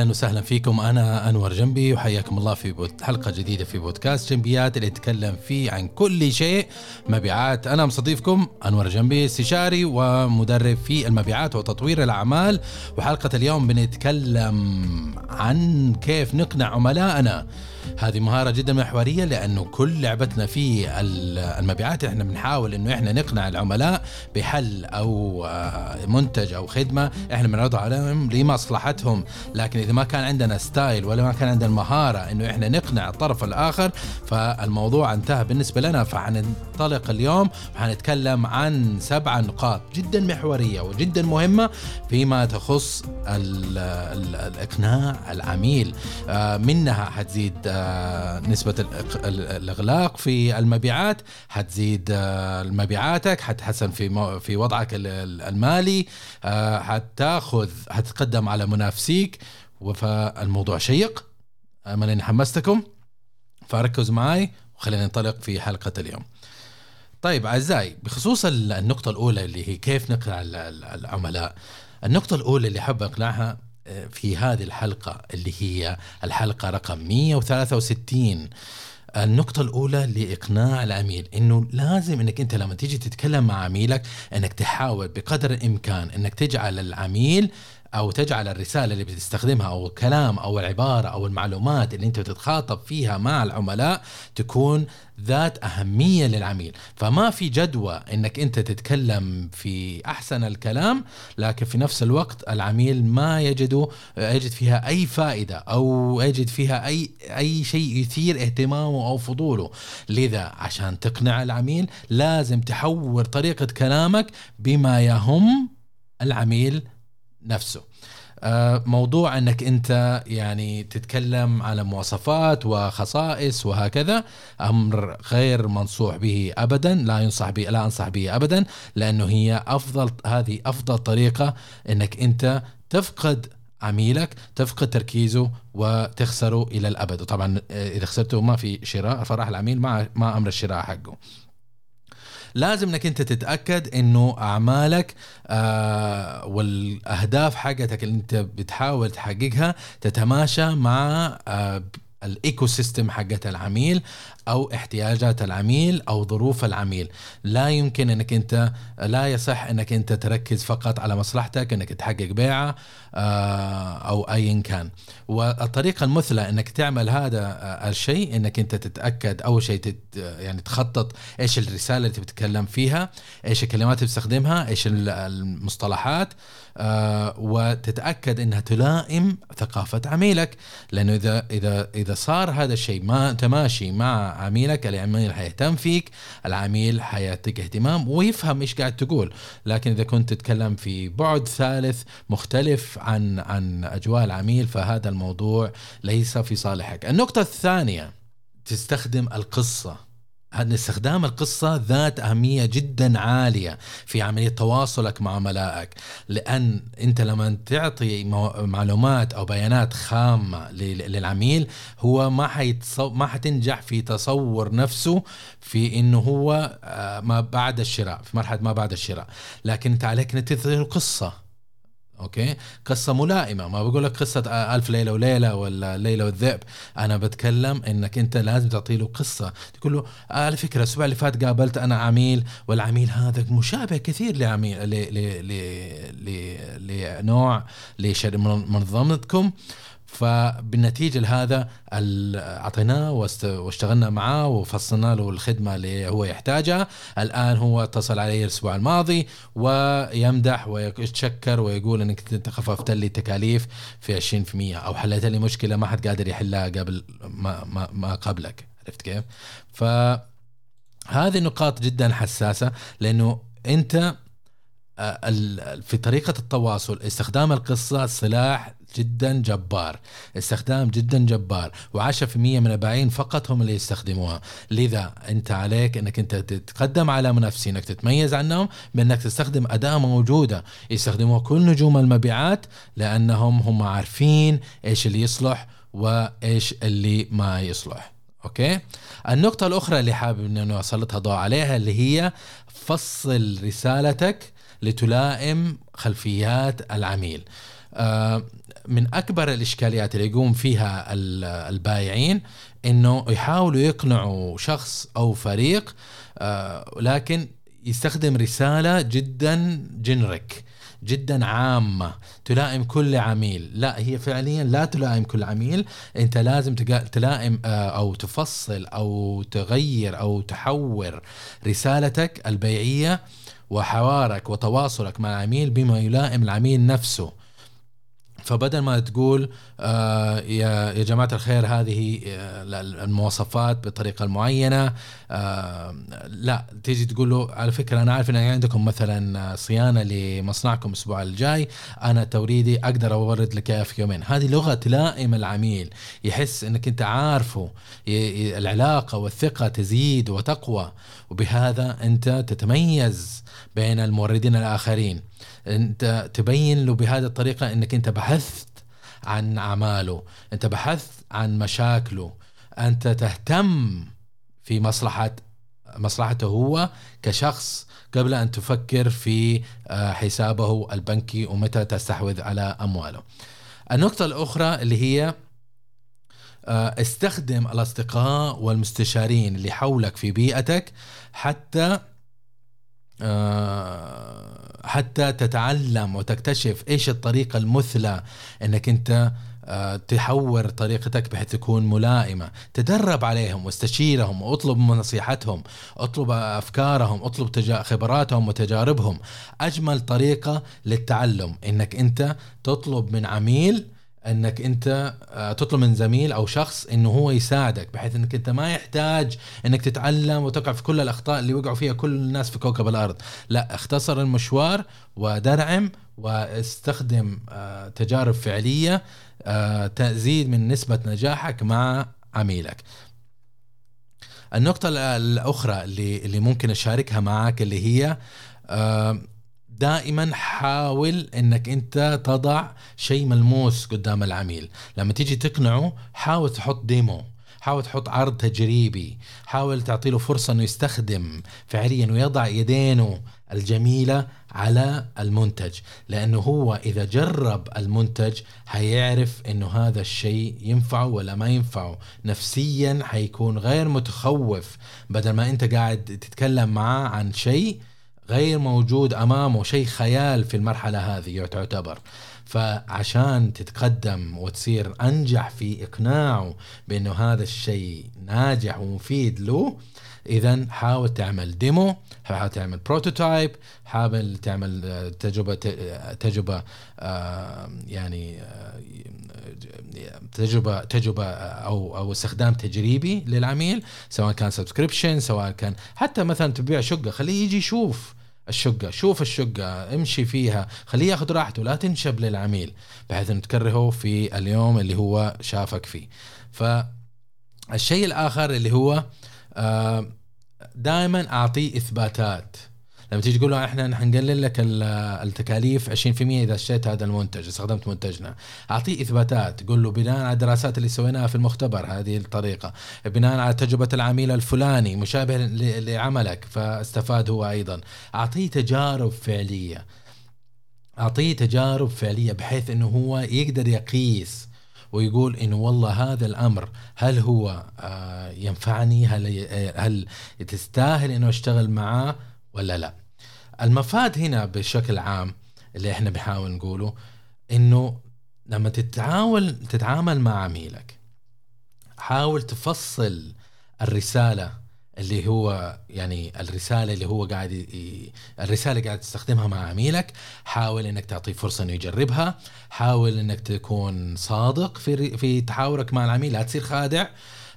أهلا وسهلا فيكم. أنا أنور جنبي وحياكم الله في حلقة جديدة في بودكاست جنبيات اللي نتكلم فيه عن كل شيء. مبيعات. أنا مستضيفكم أنور جنبي استشاري ومدرب في المبيعات وتطوير الأعمال. وحلقة اليوم بنتكلم عن كيف نقنع عملائنا. هذه مهارة جدا محورية لأنه كل لعبتنا في المبيعات إحنا بنحاول إنه إحنا نقنع العملاء بحل أو آه، منتج أو خدمة إحنا بنعرضه عليهم لمصلحتهم. لكن إذا ما كان عندنا ستايل ولا ما كان عندنا المهارة إنه إحنا نقنع الطرف الآخر فالموضوع انتهى بالنسبة لنا. فحننطلق اليوم وحنتكلم عن سبع نقاط جدا محورية وجدا مهمة فيما تخص ال ال الإقناع العميل. آه، منها حتزيد آه، نسبة الإغلاق في المبيعات. حتزيد آه، مبيعاتك حتحسن في في وضعك المالي. حتاخذ حتتقدم على منافسيك. فالموضوع شيق. أمل إني حمستكم. فركزوا معي وخلينا ننطلق في حلقة اليوم. طيب أعزائي بخصوص النقطة الأولى اللي هي كيف نقنع العملاء. النقطة الأولى اللي حاب أقنعها في هذه الحلقة اللي هي الحلقة رقم 163 النقطة الأولى لإقناع العميل إنه لازم إنك أنت لما تيجي تتكلم مع عميلك إنك تحاول بقدر الإمكان إنك تجعل العميل أو تجعل الرسالة اللي بتستخدمها أو الكلام أو العباره أو المعلومات اللي أنت بتتخاطب فيها مع العملاء تكون ذات أهمية للعميل. فما في جدوى إنك أنت تتكلم في أحسن الكلام لكن في نفس الوقت العميل ما يجد يجد فيها أي فائدة أو يجد فيها أي أي شيء يثير اهتمامه أو فضوله. لذا عشان تقنع العميل لازم تحور طريقة كلامك بما يهم العميل نفسه. آه، موضوع انك انت يعني تتكلم على مواصفات وخصائص وهكذا أمر غير منصوح به ابدا لا ينصح به لا انصح به ابدا لأنه هي افضل هذه افضل طريقة انك انت تفقد عميلك تفقد تركيزه وتخسره إلى الأبد. وطبعا آه، إذا خسرته ما في شراء فراح العميل ما ما أمر الشراء حقه. لازم انك انت تتأكد انه اعمالك آه والأهداف حقتك اللي انت بتحاول تحققها تتماشى مع آه ال ecosystem حقت العميل أو احتياجات العميل أو ظروف العميل. لا يمكن إنك أنت لا يصح إنك أنت تركز فقط على مصلحتك إنك تحقق بيعة آه، أو ايا كان. والطريقة المثلى إنك تعمل هذا آه، الشيء إنك أنت تتأكد أول شيء تت يعني تخطط إيش الرسالة اللي تتكلم فيها إيش الكلمات اللي تستخدمها إيش المصطلحات وتتاكد إنها تلائم ثقافة عميلك لأنه إذا إذا إذا صار هذا الشيء ما تماشي مع عميلك العميل حيهتم فيك العميل حيعطيك اهتمام ويفهم إيش قاعد تقول. لكن إذا كنت تتكلم في بعد ثالث مختلف عن عن أجواء العميل فهذا الموضوع ليس في صالحك. النقطة الثانية تستخدم القصة. أن استخدام القصة ذات أهمية جدا عالية في عملية تواصلك مع عملائك لأن أنت لما تعطي معلومات أو بيانات خامة للعميل هو ما حيتصو... ما حتنجح في تصور نفسه في أنه هو آه، ما بعد الشراء في مرحلة ما بعد الشراء. لكن أنت عليك أن تثير قصة أوكي؟ قصة ملائمة. ما بقول لك قصة ألف ليلة وليلة ولا ليلة والذئب. أنا بتكلم إنك أنت لازم تعطي له قصة. تقول له على فكرة الأسبوع اللي فات قابلت أنا عميل والعميل هذا مشابه كثير لعميل لنوع لمنظمتكم فبالنتيجة لهذا أعطيناه واشتغلنا معاه وفصلنا له الخدمة اللي هو يحتاجها الآن هو اتصل علي الأسبوع الماضي ويمدح ويتشكر ويقول إنك أنت خففت لي التكاليف في 20% أو حليت لي مشكلة ما حد قادر يحلها قبل ما, ما, ما قبلك عرفت كيف؟ فهذه النقاط جدا حساسة لأنه أنت آه، في طريقة التواصل استخدام القصة سلاح جدا جبار استخدام جدا جبار و10% من البائعين فقط هم اللي يستخدموها. لذا أنت عليك أنك أنت تتقدم على منافسين أنك تتميز عنهم بأنك تستخدم أداة موجودة يستخدموها كل نجوم المبيعات لأنهم هم عارفين إيش اللي يصلح وإيش اللي ما يصلح. أوكي؟ النقطة الأخرى اللي حابب انه اسلط ضوء عليها اللي هي فصل رسالتك لتلائم خلفيات العميل. من أكبر الإشكاليات اللي يقوم فيها البايعين إنه يحاولوا يقنعوا شخص أو فريق آه، لكن يستخدم رسالة جدا جنريك جدا عامة تلائم كل عميل. لا هي فعليا لا تلائم كل عميل. أنت لازم تلائم آه، أو تفصل أو تغير أو تحور رسالتك البيعية وحوارك وتواصلك مع العميل بما يلائم العميل نفسه. فبدل ما تقول آه يا يا جماعة الخير هذه آه المواصفات بالطريقة المعينه آه لا تيجي تقول له على فكرة أنا عارف إن عندكم مثلا صيانة لمصنعكم الأسبوع الجاي أنا توريدي أقدر أورد لك اياها في يومين. هذه لغة تلائم العميل يحس إنك أنت عارفه العلاقة والثقة تزيد وتقوى وبهذا أنت تتميز بين الموردين الآخرين. أنت تبين له بهذه الطريقة إنك أنت بحثت عن أعماله أنت بحثت عن مشاكله أنت تهتم في مصلحه مصلحته هو كشخص قبل أن تفكر في آه، حسابه البنكي ومتى تستحوذ على أمواله. النقطة الأخرى اللي هي آه، استخدم الأصدقاء والمستشارين اللي حولك في بيئتك حتى حتى تتعلم وتكتشف إيش الطريقة المثلى إنك أنت آه، تحور طريقتك بحيث تكون ملائمة. تدرب عليهم واستشيرهم واطلب نصيحتهم اطلب أفكارهم اطلب خبراتهم وتجاربهم. أجمل طريقة للتعلم إنك أنت تطلب من عميل أنك أنت آه، تطلب من زميل أو شخص إنه هو يساعدك بحيث إنك أنت ما يحتاج إنك تتعلم وتقع في كل الأخطاء اللي وقعوا فيها كل الناس في كوكب الأرض. لا اختصر المشوار ودرعم واستخدم آه، تجارب فعلية آه، تزيد من نسبة نجاحك مع عميلك. النقطة الأخرى اللي اللي ممكن أشاركها معك اللي هي دائما حاول إنك أنت تضع شيء ملموس قدام العميل. لما تيجي تقنعه حاول تحط ديمو حاول تحط عرض تجريبي حاول تعطي له فرصة إنه يستخدم فعليا ويضع يدينه الجميلة على المنتج. لأنه هو إذا جرب المنتج حيعرف إنه هذا الشيء ينفعه ولا ما ينفعه. نفسيا حيكون غير متخوف. بدل ما أنت قاعد تتكلم معاه عن شيء غير موجود أمامه شيء خيال في المرحلة هذه تعتبر فعشان تتقدم وتصير أنجح في إقناعه بأنه هذا الشيء ناجح ومفيد له اذا حاول تعمل demo حاول تعمل prototype حاول تعمل آه، تجربة تجربة آه، يعني آه، تجربة تجربة أو أو استخدام تجريبي للعميل سواء كان subscription سواء كان حتى مثلا تبيع شقة خليه يجي يشوف الشقة شوف الشقة امشي فيها خليه ياخذ راحته لا تنشب للعميل بحيث ان تكرهه في اليوم اللي هو شافك فيه. فالشيء الآخر اللي هو آه، دائما أعطيه إثباتات. لما تيجي تقول له إحنا حنقلل لك التكاليف 20% إذا اشتريت هذا المنتج استخدمت منتجنا. أعطيه إثباتات قول له بناء على الدراسات اللي سويناها في المختبر هذه الطريقة. بناء على تجربة العميل الفلاني مشابه لعملك فاستفاد هو أيضا. أعطيه تجارب فعلية. أعطيه تجارب فعلية بحيث إنه هو يقدر يقيس ويقول إنه والله هذا الأمر هل هو آه، ينفعني؟ هل هل تستاهل إنه أشتغل معاه ولا لا؟ المفاد هنا بشكل عام اللي إحنا بنحاول نقوله إنه لما تتعاول تتعامل مع عميلك حاول تفصل الرسالة اللي هو يعني الرسالة اللي هو قاعد الرسالة اللي قاعد تستخدمها مع عميلك حاول إنك تعطيه فرصة إنه يجربها حاول إنك تكون صادق في في تحاورك مع العميل لا تصير خادع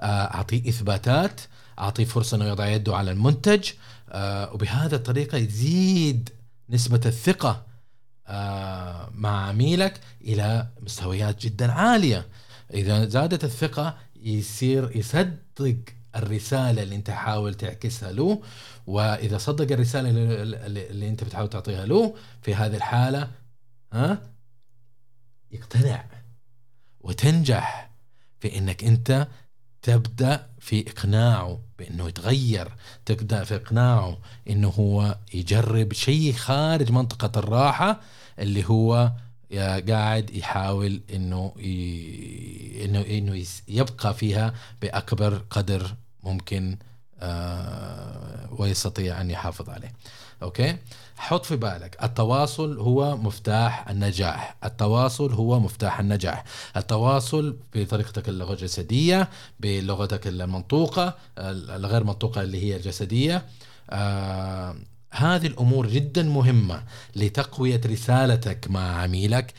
آه، أعطيه إثباتات أعطيه فرصة إنه يضع يده على المنتج آه وبهذا الطريقة يزيد نسبة الثقة آه مع عميلك إلى مستويات جدا عالية. إذا زادت الثقة يصير يصدق الرسالة اللي أنت حاول تعكسها له وإذا صدق الرسالة اللي, أنت بتحاول تعطيها له في هذه الحالة ها يقتنع وتنجح في إنك أنت تبدأ في إقناعه بأنه يتغير تبدأ في إقناعه إنه هو يجرب شيء خارج منطقة الراحة اللي هو قاعد يحاول إنه ي... إنه إنه يبقى فيها بأكبر قدر ممكن ويستطيع أن يحافظ عليه. أوكي؟ حط في بالك التواصل هو مفتاح النجاح. التواصل هو مفتاح النجاح. التواصل بطريقتك اللغة الجسدية بلغتك المنطوقة الغير منطوقة اللي هي الجسدية. آه هذه الأمور جدا مهمة لتقوية رسالتك مع عميلك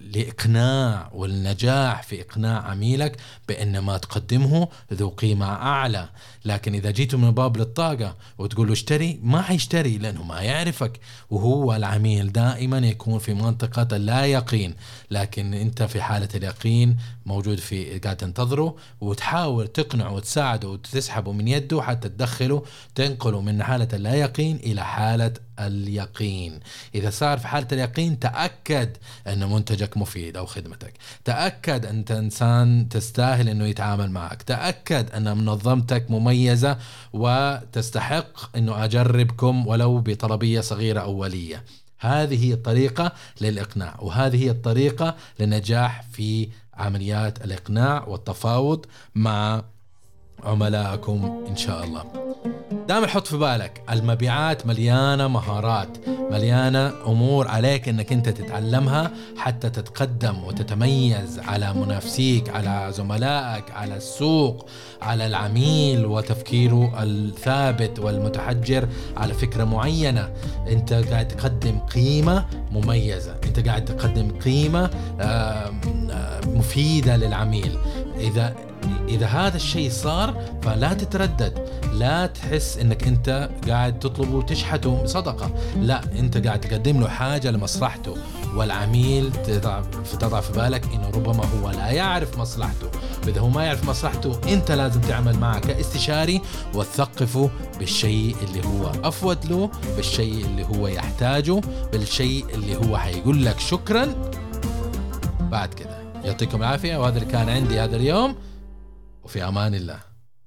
لإقناع والنجاح في إقناع عميلك بأن ما تقدمه ذو قيمة أعلى. لكن إذا جيتوا من باب للطاقة وتقول له اشتري ما حيشتري لأنه ما يعرفك. وهو العميل دائما يكون في منطقة اللا يقين. لكن أنت في حالة اليقين موجود في قاعد تنتظره وتحاول تقنعه وتساعده وتسحبه من يده حتى تدخله تنقله من حالة اللا يقين إلى حالة اليقين. إذا صار في حالة اليقين تأكد أن منتجك مفيد أو خدمتك. تأكد أنت إنسان تستاهل أنه يتعامل معك. تأكد أن منظمتك مميزة وتستحق أنه أجربكم ولو بطلبية صغيرة أولية هذه هي الطريقة للإقناع وهذه هي الطريقة للنجاح في عمليات الإقناع والتفاوض مع عملائكم إن شاء الله. دائما حط في بالك المبيعات مليانة مهارات مليانة أمور عليك أنك أنت تتعلمها حتى تتقدم وتتميز على منافسيك على زملائك على السوق على العميل وتفكيره الثابت والمتحجر. على فكرة معينة أنت قاعد تقدم قيمة مميزة أنت قاعد تقدم قيمة مفيدة للعميل. إذا إذا هذا الشيء صار فلا تتردد. لا تحس إنك أنت قاعد تطلبه وتشحته صدقه لا أنت قاعد تقدم له حاجة لمصلحته والعميل تضع في بالك إنه ربما هو لا يعرف مصلحته. واذا هو ما يعرف مصلحته أنت لازم تعمل معه كاستشاري وتثقفه بالشيء اللي هو أفوت له بالشيء اللي هو يحتاجه بالشيء اللي هو حيقول لك شكرا. بعد كده يعطيكم العافية وهذا اللي كان عندي هذا اليوم. وفي أمان الله.